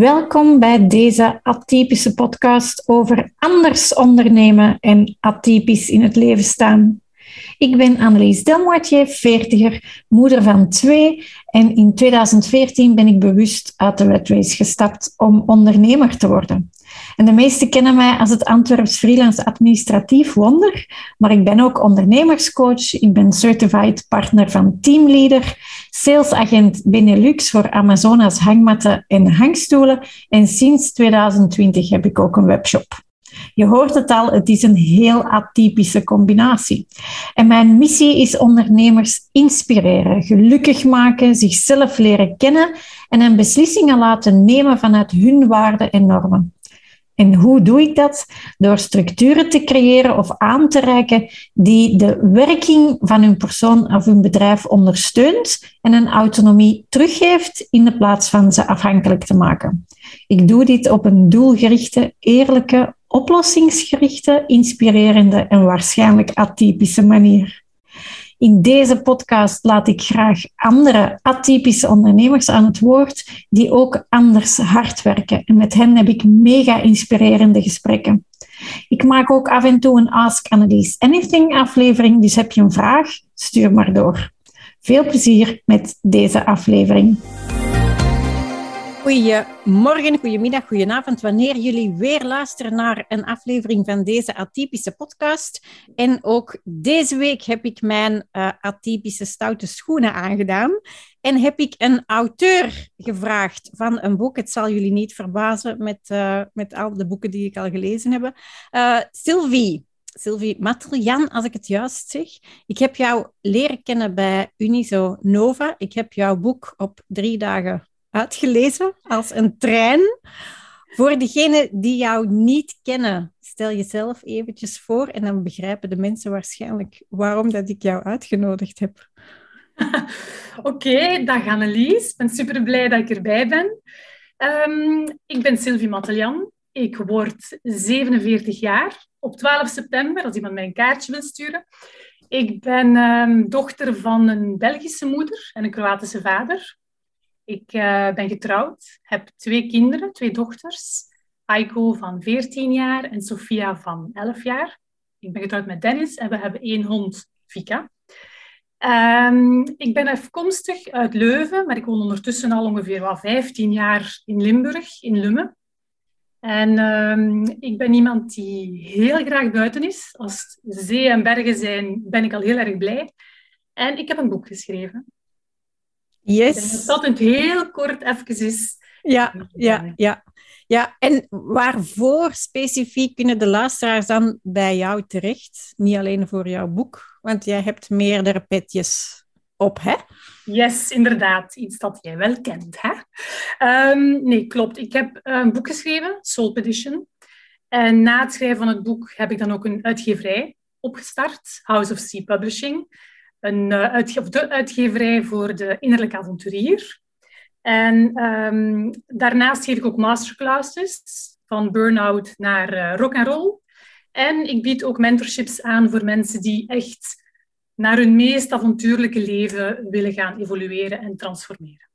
Welkom bij deze atypische podcast over anders ondernemen en atypisch in het leven staan. Ik ben Annelies Delmoitier, veertiger, moeder van twee en in 2014 ben ik bewust uit de red race gestapt om ondernemer te worden. En de meesten kennen mij als het Antwerps freelance administratief wonder, maar ik ben ook ondernemerscoach, ik ben certified partner van Teamleader, salesagent Benelux voor Amazonas hangmatten en hangstoelen en sinds 2020 heb ik ook een webshop. Je hoort het al, het is een heel atypische combinatie. En mijn missie is ondernemers inspireren, gelukkig maken, zichzelf leren kennen en een beslissingen laten nemen vanuit hun waarden en normen. En hoe doe ik dat? Door structuren te creëren of aan te reiken die de werking van hun persoon of hun bedrijf ondersteunt en een autonomie teruggeeft in de plaats van ze afhankelijk te maken. Ik doe dit op een doelgerichte, eerlijke, oplossingsgerichte, inspirerende en waarschijnlijk atypische manier. In deze podcast laat ik graag andere atypische ondernemers aan het woord die ook anders hard werken. En met hen heb ik mega inspirerende gesprekken. Ik maak ook af en toe een Ask Annelies Anything aflevering, dus heb je een vraag, stuur maar door. Veel plezier met deze aflevering. Goedemorgen, goedemiddag, goedenavond, wanneer jullie weer luisteren naar een aflevering van deze atypische podcast. En ook deze week heb ik mijn uh, atypische stoute schoenen aangedaan. En heb ik een auteur gevraagd van een boek. Het zal jullie niet verbazen met, uh, met al de boeken die ik al gelezen heb. Uh, Sylvie. Sylvie Matrian, als ik het juist zeg. Ik heb jou leren kennen bij Uniso Nova. Ik heb jouw boek op drie dagen uitgelezen als een trein. Voor degenen die jou niet kennen, stel jezelf eventjes voor en dan begrijpen de mensen waarschijnlijk waarom dat ik jou uitgenodigd heb. Oké, dag Annelies. Ik ben super blij dat ik erbij ben. Um, ik ben Sylvie Mattelian. Ik word 47 jaar op 12 september, als iemand mij een kaartje wil sturen. Ik ben um, dochter van een Belgische moeder en een Kroatische vader. Ik uh, ben getrouwd, heb twee kinderen, twee dochters. Aiko van 14 jaar en Sofia van 11 jaar. Ik ben getrouwd met Dennis en we hebben één hond, Vika. Um, ik ben afkomstig uit Leuven, maar ik woon ondertussen al ongeveer wel 15 jaar in Limburg, in Lummen. En um, ik ben iemand die heel graag buiten is. Als zee en bergen zijn, ben ik al heel erg blij. En ik heb een boek geschreven. Yes. Dat het heel kort even is. Ja, ja, ja. Ja, en waarvoor specifiek kunnen de luisteraars dan bij jou terecht? Niet alleen voor jouw boek, want jij hebt meerdere petjes op, hè? Yes, inderdaad. Iets dat jij wel kent, hè? Um, nee, klopt. Ik heb een boek geschreven, Soul Petition. En na het schrijven van het boek heb ik dan ook een uitgeverij opgestart, House of Sea Publishing een uitge de uitgeverij voor de innerlijke avonturier. En um, daarnaast geef ik ook masterclasses van burn-out naar uh, rock and roll. En ik bied ook mentorships aan voor mensen die echt naar hun meest avontuurlijke leven willen gaan evolueren en transformeren.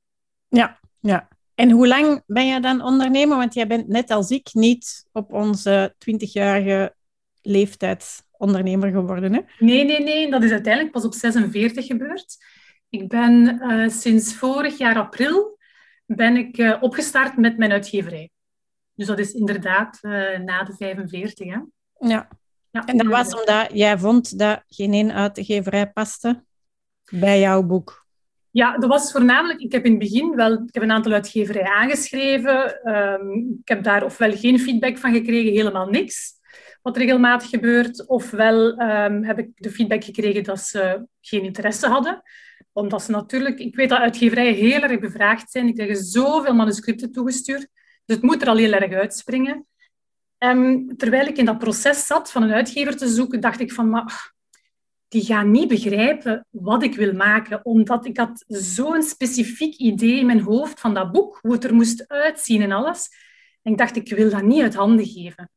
Ja, ja. En hoe lang ben jij dan ondernemer? Want jij bent net als ik niet op onze 20-jarige leeftijd ondernemer geworden. Hè? Nee, nee, nee. Dat is uiteindelijk pas op 46 gebeurd. Ik ben uh, sinds vorig jaar april ben ik, uh, opgestart met mijn uitgeverij. Dus dat is inderdaad uh, na de 45. Hè? Ja. ja. En dat was omdat jij vond dat geen één uitgeverij paste bij jouw boek. Ja, dat was voornamelijk... Ik heb in het begin wel... Ik heb een aantal uitgeverijen aangeschreven. Um, ik heb daar ofwel geen feedback van gekregen, helemaal niks wat regelmatig gebeurt. Ofwel um, heb ik de feedback gekregen dat ze geen interesse hadden. Omdat ze natuurlijk... Ik weet dat uitgeverijen heel erg bevraagd zijn. Ik krijg zoveel manuscripten toegestuurd. Dus het moet er al heel erg uitspringen. Um, terwijl ik in dat proces zat van een uitgever te zoeken, dacht ik van... Maar, die gaan niet begrijpen wat ik wil maken, omdat ik had zo'n specifiek idee in mijn hoofd van dat boek, hoe het er moest uitzien en alles. En ik dacht, ik wil dat niet uit handen geven.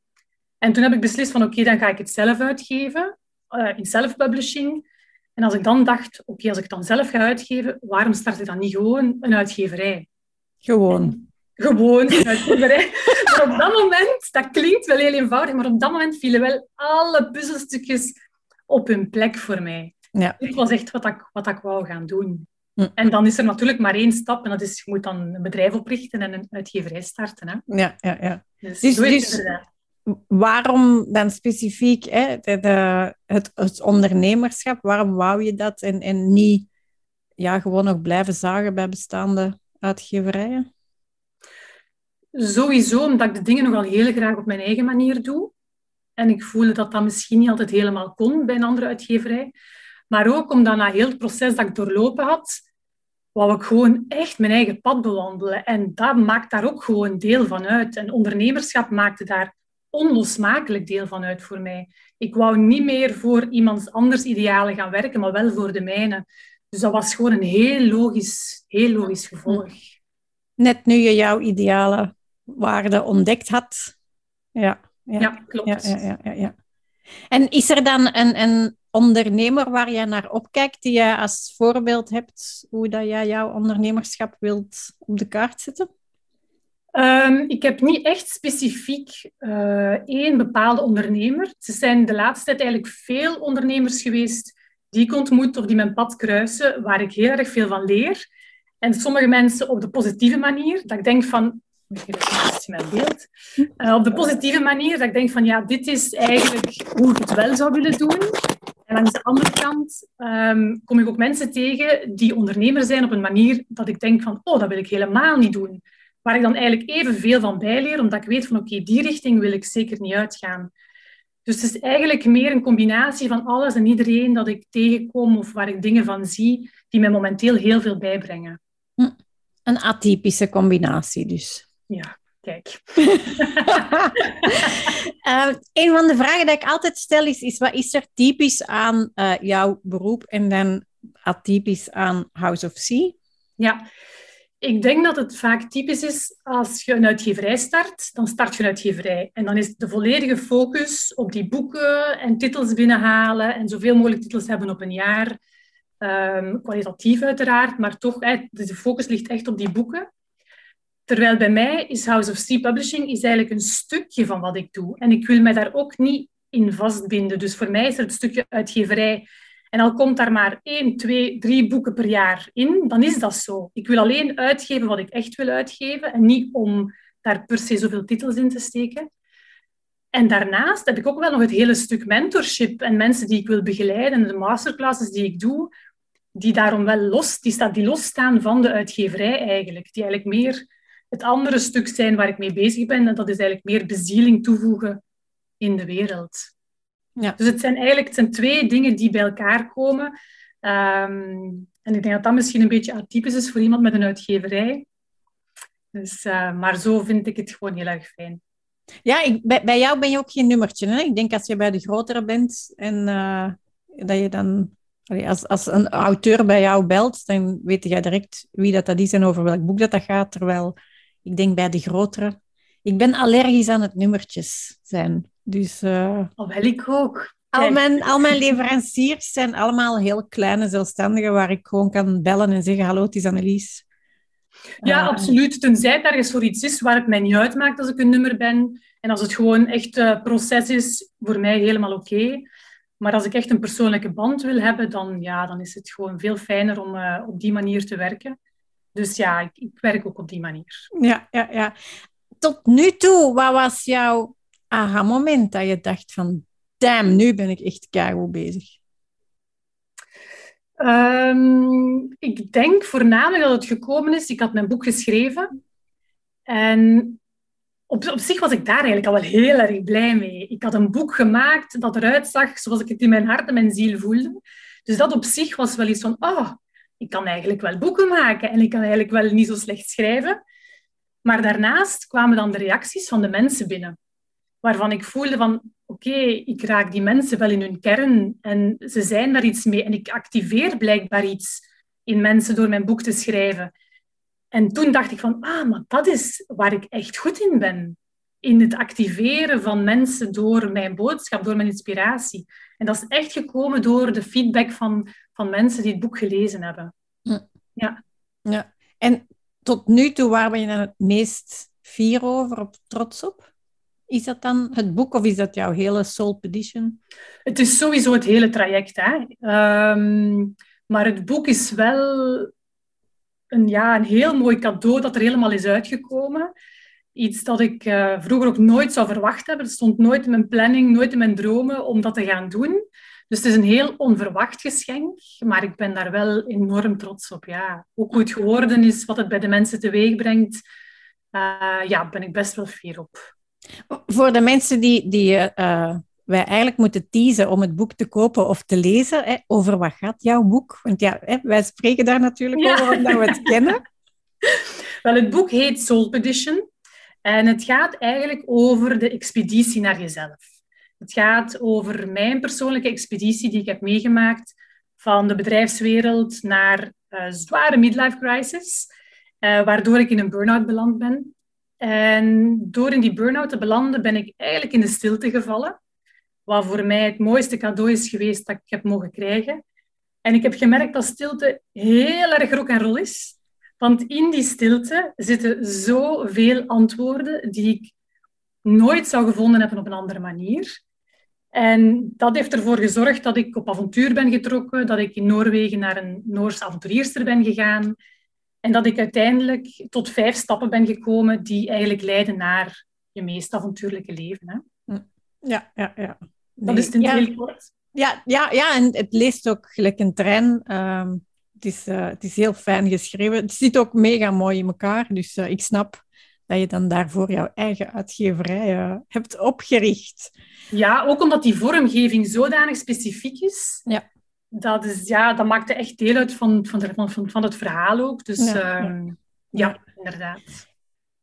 En toen heb ik beslist van oké, dan ga ik het zelf uitgeven, uh, in self-publishing. En als ik dan dacht, oké, als ik het dan zelf ga uitgeven, waarom start ik dan niet gewoon een uitgeverij? Gewoon. gewoon uitgeverij. maar op dat moment, dat klinkt wel heel eenvoudig, maar op dat moment vielen wel alle puzzelstukjes op hun plek voor mij. Ja. Dit was echt wat ik, wat ik wou gaan doen. Hm. En dan is er natuurlijk maar één stap en dat is, je moet dan een bedrijf oprichten en een uitgeverij starten. Hè? Ja, ja, ja. Dus, dus, dus waarom dan specifiek hè, de, het, het, ondernemerschap, waarom wou je dat en, en niet ja, gewoon nog blijven zagen bij bestaande uitgeverijen? Sowieso omdat ik de dingen nogal heel graag op mijn eigen manier doe. En ik voelde dat dat misschien niet altijd helemaal kon bij een andere uitgeverij. Maar ook omdat na heel het proces dat ik doorlopen had, wou ik gewoon echt mijn eigen pad bewandelen. En dat maakt daar ook gewoon deel van uit. En ondernemerschap maakte daar onlosmakelijk deel van uit voor mij. Ik wou niet meer voor iemands anders idealen gaan werken, maar wel voor de mijne. Dus dat was gewoon een heel logisch, heel logisch gevolg. Net nu je jouw ideale waarde ontdekt had. Ja, ja, ja klopt. Ja, ja, ja, ja, En is er dan een, een ondernemer waar jij naar opkijkt, die je als voorbeeld hebt, hoe dat jij jouw ondernemerschap wilt op de kaart zetten? Ehm, ik heb niet echt specifiek uh, één bepaalde ondernemer. Ze zijn de laatste tijd eigenlijk veel ondernemers geweest die ik ontmoet of die mijn pad kruisen, waar ik heel erg veel van leer. En sommige mensen op de positieve manier, dat ik denk van, is mijn beeld, uh, op de positieve manier, dat ik denk van, ja, dit is eigenlijk hoe ik het wel zou willen doen. En aan de andere kant ehm, kom ik ook mensen tegen die ondernemer zijn op een manier dat ik denk van, oh, dat wil ik helemaal niet doen. Waar ik dan eigenlijk evenveel van bijleer, omdat ik weet van, oké, die richting wil ik zeker niet uitgaan. Dus het is eigenlijk meer een combinatie van alles en iedereen dat ik tegenkom of waar ik dingen van zie, die mij momenteel heel veel bijbrengen. Hm. Een atypische combinatie dus. Ja, kijk. uh, een van de vragen die ik altijd stel is, is wat is er typisch aan uh, jouw beroep en dan atypisch aan House of Sea? Ja, ik denk dat het vaak typisch is als je een uitgeverij start, dan start je een uitgeverij. En dan is de volledige focus op die boeken en titels binnenhalen en zoveel mogelijk titels hebben op een jaar. Um, kwalitatief uiteraard, maar toch, de focus ligt echt op die boeken. Terwijl bij mij is House of Sea Publishing is eigenlijk een stukje van wat ik doe. En ik wil mij daar ook niet in vastbinden. Dus voor mij is er het stukje uitgeverij en al komt daar maar één, twee, drie boeken per jaar in, dan is dat zo. Ik wil alleen uitgeven wat ik echt wil uitgeven en niet om daar per se zoveel titels in te steken. En daarnaast heb ik ook wel nog het hele stuk mentorship en mensen die ik wil begeleiden, de masterclasses die ik doe, die daarom wel los, die, staan, die losstaan van de uitgeverij eigenlijk. Die eigenlijk meer het andere stuk zijn waar ik mee bezig ben. En dat is eigenlijk meer bezieling toevoegen in de wereld. Ja. Dus het zijn eigenlijk het zijn twee dingen die bij elkaar komen. Ehm, en ik denk dat dat misschien een beetje atypisch is voor iemand met een uitgeverij. Dus, uh, maar zo vind ik het gewoon heel erg fijn. Ja, ik, bij, bij, jou ben je ook geen nummertje. Hè? Ik denk als je bij de grotere bent en uh, dat je dan... Als, als een auteur bij jou belt, dan weet jij direct wie dat, dat is en over welk boek dat, dat gaat. Terwijl ik denk bij de grotere... Ik ben allergisch aan het nummertjes zijn. Dus, uh, oh, wel ik ook. Al mijn, al mijn leveranciers zijn allemaal heel kleine zelfstandigen waar ik gewoon kan bellen en zeggen: Hallo, het is Annelies. Ja, uh, absoluut. Tenzij het ergens voor iets is waar het mij niet uitmaakt als ik een nummer ben. En als het gewoon echt uh, proces is, voor mij helemaal oké. Maar als ik echt een persoonlijke band wil hebben, dan, ja, dan is het gewoon veel fijner om uh, op die manier te werken. Dus ja, ik, ik, werk ook op die manier. Ja, ja, ja. Tot nu toe, wat was jouw aha-moment dat je dacht van, damn, nu ben ik echt keihard bezig? Um, ik denk voornamelijk dat het gekomen is, ik had mijn boek geschreven en op, op zich was ik daar eigenlijk al wel heel erg blij mee. Ik had een boek gemaakt dat eruit zag zoals ik het in mijn hart en mijn ziel voelde. Dus dat op zich was wel iets van, oh, ik kan eigenlijk wel boeken maken en ik kan eigenlijk wel niet zo slecht schrijven. Maar daarnaast kwamen dan de reacties van de mensen binnen waarvan ik voelde van oké, ik raak die mensen wel in hun kern en ze zijn daar iets mee en ik activeer blijkbaar iets in mensen door mijn boek te schrijven. En toen dacht ik van, ah, maar dat is waar ik echt goed in ben. In het activeren van mensen door mijn boodschap, door mijn inspiratie. En dat is echt gekomen door de feedback van, van mensen die het boek gelezen hebben. Ja. ja. En tot nu toe, waar ben je het meest fier over, op trots op? Is dat dan het boek of is dat jouw hele soul petition? Het is sowieso het hele traject. Hè? Ehm, maar het boek is wel een, ja, een heel mooi cadeau dat er helemaal is uitgekomen. Iets dat ik uh, vroeger ook nooit zou verwacht hebben. Het stond nooit in mijn planning, nooit in mijn dromen om dat te gaan doen. Dus het is een heel onverwacht geschenk, maar ik ben daar wel enorm trots op. Ja. Ook hoe het geworden is, wat het bij de mensen teweeg brengt, uh, ja, ben ik best wel fier op. Voor de mensen die, die uh, wij eigenlijk moeten teasen om het boek te kopen of te lezen, hè, over wat gaat jouw boek? Want ja, hè, wij spreken daar natuurlijk over omdat we het kennen. Wel, het boek heet Soul Petition en het gaat eigenlijk over de expeditie naar jezelf. Het gaat over mijn persoonlijke expeditie die ik heb meegemaakt van de bedrijfswereld naar uh, zware midlife crisis, uh, waardoor ik in een burn-out beland ben. En door in die burn-out te belanden ben ik eigenlijk in de stilte gevallen, wat voor mij het mooiste cadeau is geweest dat ik heb mogen krijgen. En ik heb gemerkt dat stilte heel erg rock en roll is. Want in die stilte zitten zoveel antwoorden die ik nooit zou gevonden hebben op een andere manier. En dat heeft ervoor gezorgd dat ik op avontuur ben getrokken, dat ik in Noorwegen naar een Noorse avonturierster ben gegaan en dat ik uiteindelijk tot vijf stappen ben gekomen die eigenlijk leiden naar je meest avontuurlijke leven. Hè? Hm. Ja, ja, ja. Dat is het in ja. heel kort. Ja, ja, ja, en het leest ook gelijk een trein. Ehm, het, is, uh, het is heel fijn geschreven. Het zit ook mega mooi in elkaar, dus uh, ik snap dat je dan daarvoor jouw eigen uitgeverij uh, hebt opgericht. Ja, ook omdat die vormgeving zodanig specifiek is. Ja. Dat, is, ja, dat maakte echt deel uit van, van, de, van, van het verhaal ook. Dus ja, uh, ja, inderdaad.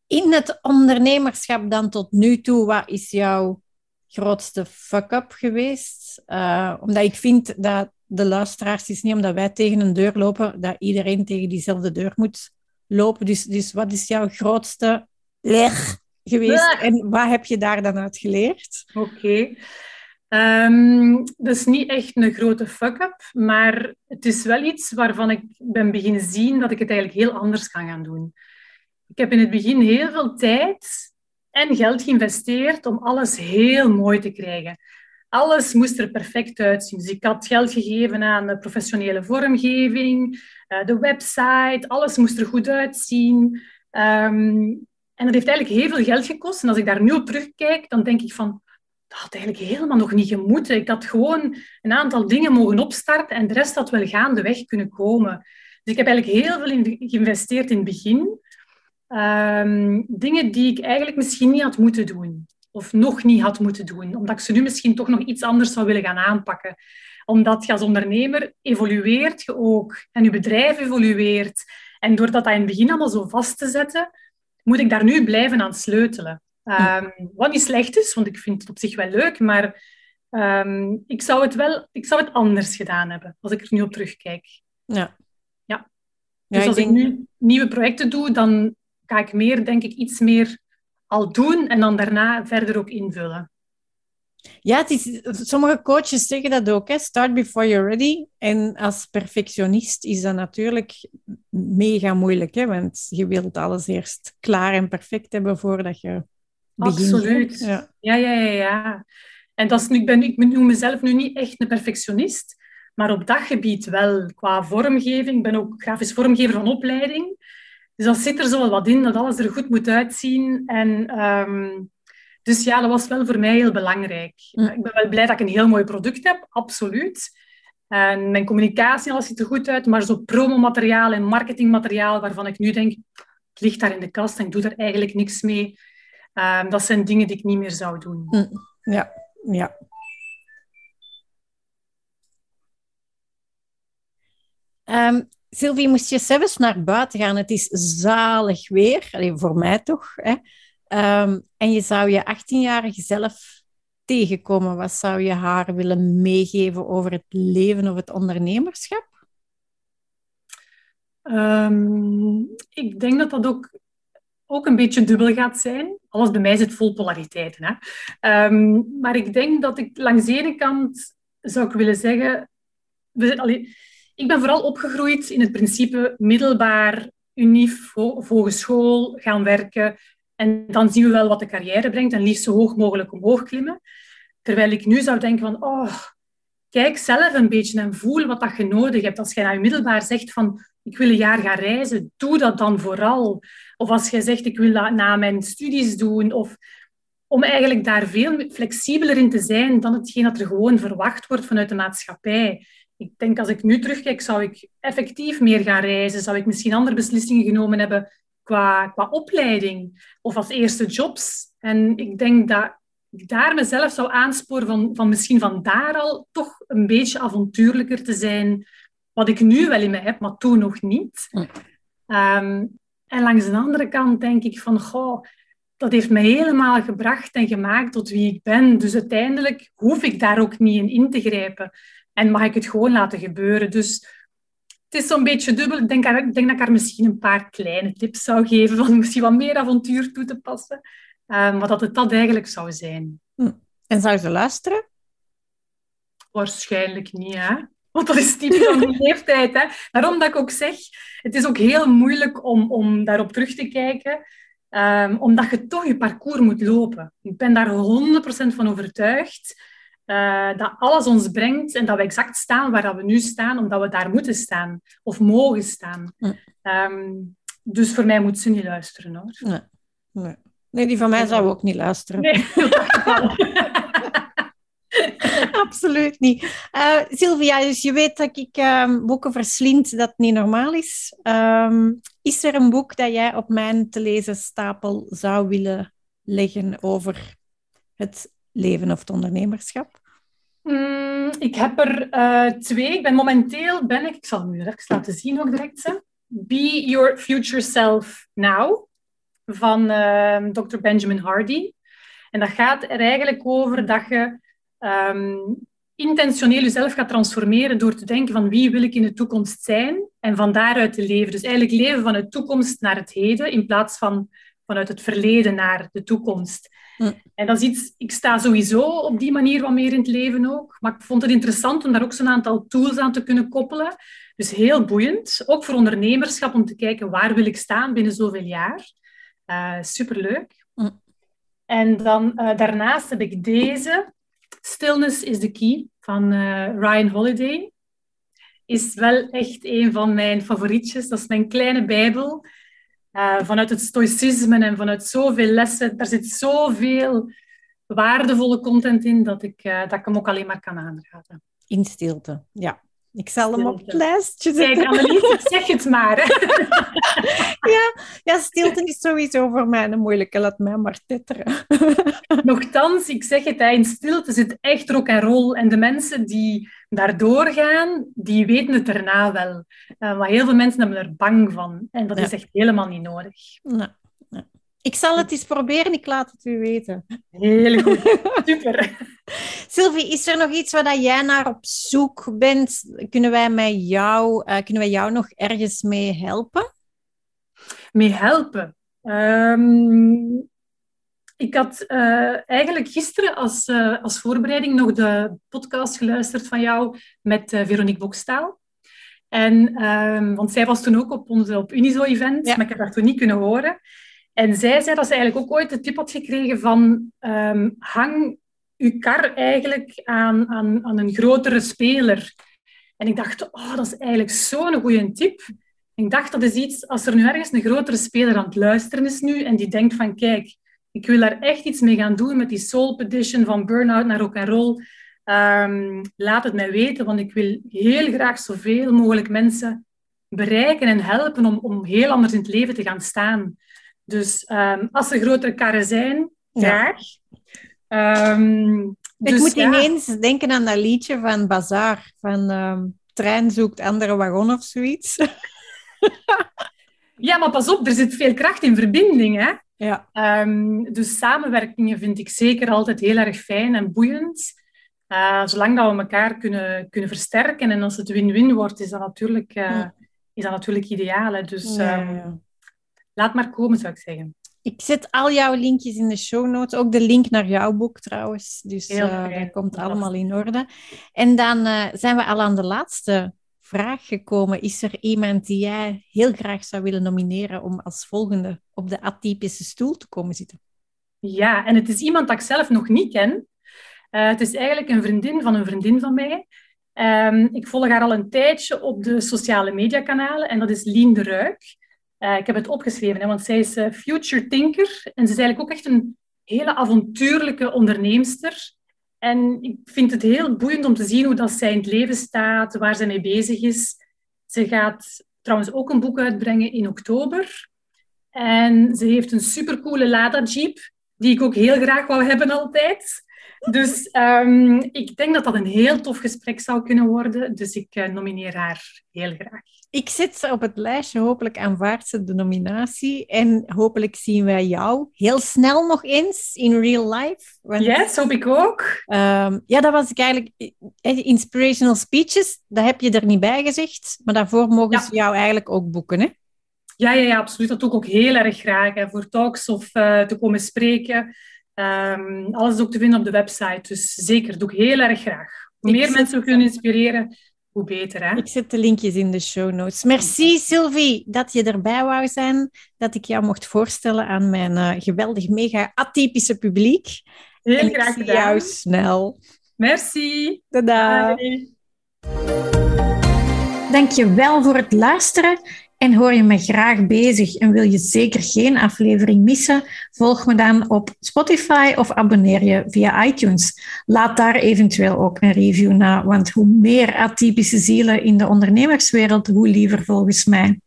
In het ondernemerschap dan tot nu toe, wat is jouw grootste fuck-up geweest? Uh, omdat ik vind dat de luisteraars is niet omdat wij tegen een deur lopen, dat iedereen tegen diezelfde deur moet lopen. Dus, dus wat is jouw grootste leg geweest. En wat heb je daar dan uit geleerd? Oké. Okay. Um, ehm, dat is niet echt een grote fuck-up, maar het is wel iets waarvan ik ben beginnen zien dat ik het eigenlijk heel anders kan gaan doen. Ik heb in het begin heel veel tijd en geld geïnvesteerd om alles heel mooi te krijgen. Alles moest er perfect uitzien. Dus ik had geld gegeven aan de professionele vormgeving, eh, de website, alles moest er goed uitzien. Um, en dat heeft eigenlijk heel veel geld gekost. En als ik daar nu op terugkijk, dan denk ik van, dat had eigenlijk helemaal nog niet gemoeten. Ik had gewoon een aantal dingen mogen opstarten en de rest had wel gaandeweg kunnen komen. Dus ik heb eigenlijk heel veel geïnvesteerd in het begin. Um, dingen die ik eigenlijk misschien niet had moeten doen. Of nog niet had moeten doen. Omdat ik ze nu misschien toch nog iets anders zou willen gaan aanpakken. Omdat je als ondernemer evolueert je ook. En je bedrijf evolueert. En doordat dat in het begin allemaal zo vast te zetten, moet ik daar nu blijven aan sleutelen. Um, wat niet slecht is, want ik vind het op zich wel leuk, maar um, ik, zou het wel, ik zou het anders gedaan hebben als ik er nu op terugkijk. Ja. ja. Dus als ik nu nieuwe projecten doe, dan ga ik meer, denk ik, iets meer al doen en dan daarna verder ook invullen. Ja, het is, sommige coaches zeggen dat ook. Hè? Start before you're ready. En als perfectionist is dat natuurlijk mega moeilijk. Hè? Want je wilt alles eerst klaar en perfect hebben voordat je begint. Absoluut. Ja. ja, ja, ja. ja. En dat is, ik, ben, ik noem mezelf nu niet echt een perfectionist. Maar op dat gebied wel. Qua vormgeving. Ik ben ook grafisch vormgever van opleiding. Dus dat zit er zo wel wat in, dat alles er goed moet uitzien. En... Um, dus ja, dat was wel voor mij heel belangrijk. Mm. Ik ben wel blij dat ik een heel mooi product heb, absoluut. En mijn communicatie, alles ziet er goed uit, maar zo promomateriaal en marketingmateriaal waarvan ik nu denk, het ligt daar in de kast en ik doe daar eigenlijk niks mee. Um, dat zijn dingen die ik niet meer zou doen. Mm. Ja, ja. Um, Sylvie, moest je zelfs naar buiten gaan? Het is zalig weer, Allee, voor mij toch. Hè? Um, en je zou je 18-jarige zelf tegenkomen. Wat zou je haar willen meegeven over het leven of het ondernemerschap? Um, ik denk dat dat ook, ook een beetje dubbel gaat zijn. Alles bij mij zit vol polariteiten. Hè? Um, maar ik denk dat ik langs de ene kant zou ik willen zeggen... We, ik ben vooral opgegroeid in het principe middelbaar unief hogeschool gaan werken. En dan zien we wel wat de carrière brengt en liefst zo hoog mogelijk omhoog klimmen. Terwijl ik nu zou denken van, oh, kijk zelf een beetje en voel wat dat je nodig hebt. Als je naar je middelbaar zegt van, ik wil een jaar gaan reizen, doe dat dan vooral. Of als je zegt, ik wil dat na mijn studies doen. Of om eigenlijk daar veel flexibeler in te zijn dan hetgeen dat er gewoon verwacht wordt vanuit de maatschappij. Ik denk, als ik nu terugkijk, zou ik effectief meer gaan reizen. Zou ik misschien andere beslissingen genomen hebben qua, qua opleiding of als eerste jobs. En ik denk dat ik daar mezelf zou aansporen van, van misschien van daar al toch een beetje avontuurlijker te zijn. Wat ik nu wel in me heb, maar toen nog niet. Ehm, en langs de andere kant denk ik van, goh, dat heeft me helemaal gebracht en gemaakt tot wie ik ben. Dus uiteindelijk hoef ik daar ook niet in in te grijpen. En mag ik het gewoon laten gebeuren. Dus het is zo'n beetje dubbel. Ik denk, ik denk dat ik haar misschien een paar kleine tips zou geven van misschien wat meer avontuur toe te passen. Um, wat dat het dat eigenlijk zou zijn. Hm. En zou ze luisteren? Waarschijnlijk niet, hè. Want dat is typisch van die leeftijd. Hè. Daarom dat ik ook zeg, het is ook heel moeilijk om, om daarop terug te kijken. Um, omdat je toch je parcours moet lopen. Ik ben daar 100% van overtuigd uh, dat alles ons brengt en dat we exact staan waar we nu staan, omdat we daar moeten staan of mogen staan. Um, dus voor mij moet ze niet luisteren hoor. Nee, nee. nee die van mij zou ook niet luisteren. Nee, Absoluut niet. Uh, Sylvia, dus je weet dat ik um, boeken verslind, dat niet normaal is. Um, is er een boek dat jij op mijn te lezen stapel zou willen leggen over het leven of het ondernemerschap? Mm, ik heb er uh, twee. Ik ben momenteel, ben ik, ik zal het nu even laten zien ook direct. Be Your Future Self Now van uh, ehm, Dr. Benjamin Hardy. En dat gaat er eigenlijk over dat je um, intentioneel jezelf gaat transformeren door te denken van wie wil ik in de toekomst zijn en van daaruit te leven. Dus eigenlijk leven van de toekomst naar het heden in plaats van vanuit het verleden naar de toekomst. Hm. En dat is iets, ik sta sowieso op die manier wat meer in het leven ook. Maar ik vond het interessant om daar ook zo'n aantal tools aan te kunnen koppelen. Dus heel boeiend. Ook voor ondernemerschap om te kijken waar wil ik staan binnen zoveel jaar. Uh, superleuk. Hm. En dan uh, daarnaast heb ik deze. Stillness is the Key van uh, Ryan Holiday. Is wel echt een van mijn favorietjes. Dat is mijn kleine bijbel. Uh, vanuit het stoïcisme en vanuit zoveel lessen. Daar zit zoveel waardevolle content in dat ik, uh, dat ik hem ook alleen maar kan aanraden. In stilte, ja. Ik zal hem op het lijstje zetten. Kijk, Annelies, zeg het maar. ja, ja, stilte is sowieso voor mij een moeilijke. Laat mij maar titteren. Nochtans, ik zeg het, in stilte zit echt rock en roll. En de mensen die daardoor gaan, die weten het daarna wel. Uh, maar heel veel mensen hebben er bang van. En dat is echt helemaal niet nodig. Ik zal het eens proberen, ik laat het u weten. Heel goed, super. Sylvie, is er nog iets waar jij naar op zoek bent? Kunnen wij, met jou, uh, kunnen wij jou nog ergens mee helpen? Mee helpen? Um, ik had uh, eigenlijk gisteren als, uh, als voorbereiding nog de podcast geluisterd van jou met Veronique Bokstaal. En, um, want zij was toen ook op onze op Unizo-event, maar ik heb haar toen niet kunnen horen. En zij zei dat ze eigenlijk ook ooit de tip had gekregen van um, hang uw kar eigenlijk aan, aan, aan een grotere speler. En ik dacht, oh, dat is eigenlijk zo'n goede tip. Ik dacht, dat is iets, als er nu ergens een grotere speler aan het luisteren is nu en die denkt van, kijk, ik wil daar echt iets mee gaan doen met die soul petition van burn-out naar rock and roll. Um, laat het mij weten, want ik wil heel graag zoveel mogelijk mensen bereiken en helpen om, om heel anders in het leven te gaan staan. Dus um, als er grotere karren zijn, graag. Ja. Um, ik dus, moet ja. ineens denken aan dat liedje van Bazaar, van um, trein zoekt andere wagon of zoiets. ja, maar pas op, er zit veel kracht in verbinding. Hè? Ja. dus samenwerkingen vind ik zeker altijd heel erg fijn en boeiend. Uh, zolang dat we elkaar kunnen, kunnen versterken en als het win-win wordt, is dat natuurlijk, uh, ja. is dat natuurlijk ideaal. Hè? Dus ja, laat maar komen, zou ik zeggen. Ik zet al jouw linkjes in de show notes. Ook de link naar jouw boek trouwens. Dus uh, dat komt allemaal in orde. En dan uh, zijn we al aan de laatste vraag gekomen. Is er iemand die jij heel graag zou willen nomineren om als volgende op de atypische stoel te komen zitten? Ja, en het is iemand dat ik zelf nog niet ken. Uh, het is eigenlijk een vriendin van een vriendin van mij. Um, ik volg haar al een tijdje op de sociale mediakanalen en dat is Lien de Ruik. Uh, ik heb het opgeschreven, hè, want zij is uh, future thinker en ze is eigenlijk ook echt een hele avontuurlijke onderneemster. En ik vind het heel boeiend om te zien hoe dat zij in het leven staat, waar ze mee bezig is. Ze gaat trouwens ook een boek uitbrengen in oktober. En ze heeft een supercoole Lada Jeep, die ik ook heel graag wou hebben altijd. Dus um, ik denk dat dat een heel tof gesprek zou kunnen worden. Dus ik uh, nomineer haar heel graag. Ik zet ze op het lijstje. Hopelijk aanvaardt ze de nominatie. En hopelijk zien wij jou heel snel nog eens in real life. Want, yes, hoop ik ook. Um, ja, dat was ik eigenlijk... Eh, inspirational speeches, dat heb je er niet bij gezegd. Maar daarvoor mogen ja. ze jou eigenlijk ook boeken, hè? Ja, ja, ja, absoluut. Dat doe ik ook heel erg graag. Hè, voor talks of uh, te komen spreken. Um, alles is ook te vinden op de website. Dus zeker, doe ik heel erg graag. Hoe meer mensen we kunnen inspireren, hoe beter. Hè? Ik zet de linkjes in de show notes. Merci Sylvie dat je erbij wou zijn. Dat ik jou mocht voorstellen aan mijn uh, geweldig, mega atypische publiek. Heel en graag gedaan. jou snel. Merci. Tada. Dank je wel voor het luisteren. En hoor je me graag bezig en wil je zeker geen aflevering missen? Volg me dan op Spotify of abonneer je via iTunes. Laat daar eventueel ook een review na, want hoe meer atypische zielen in de ondernemerswereld, hoe liever volgens mij.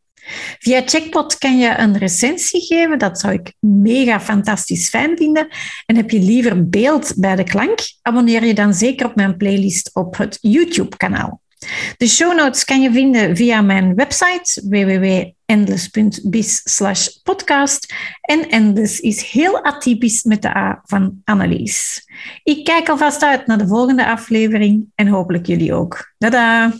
Via Checkpot kan je een recensie geven. Dat zou ik mega fantastisch fijn vinden. En heb je liever beeld bij de klank? Abonneer je dan zeker op mijn playlist op het YouTube-kanaal. De show notes kan je vinden via mijn website www.endless.biz podcast. En Endless is heel atypisch met de A van Annelies. Ik kijk alvast uit naar de volgende aflevering en hopelijk jullie ook. Tada!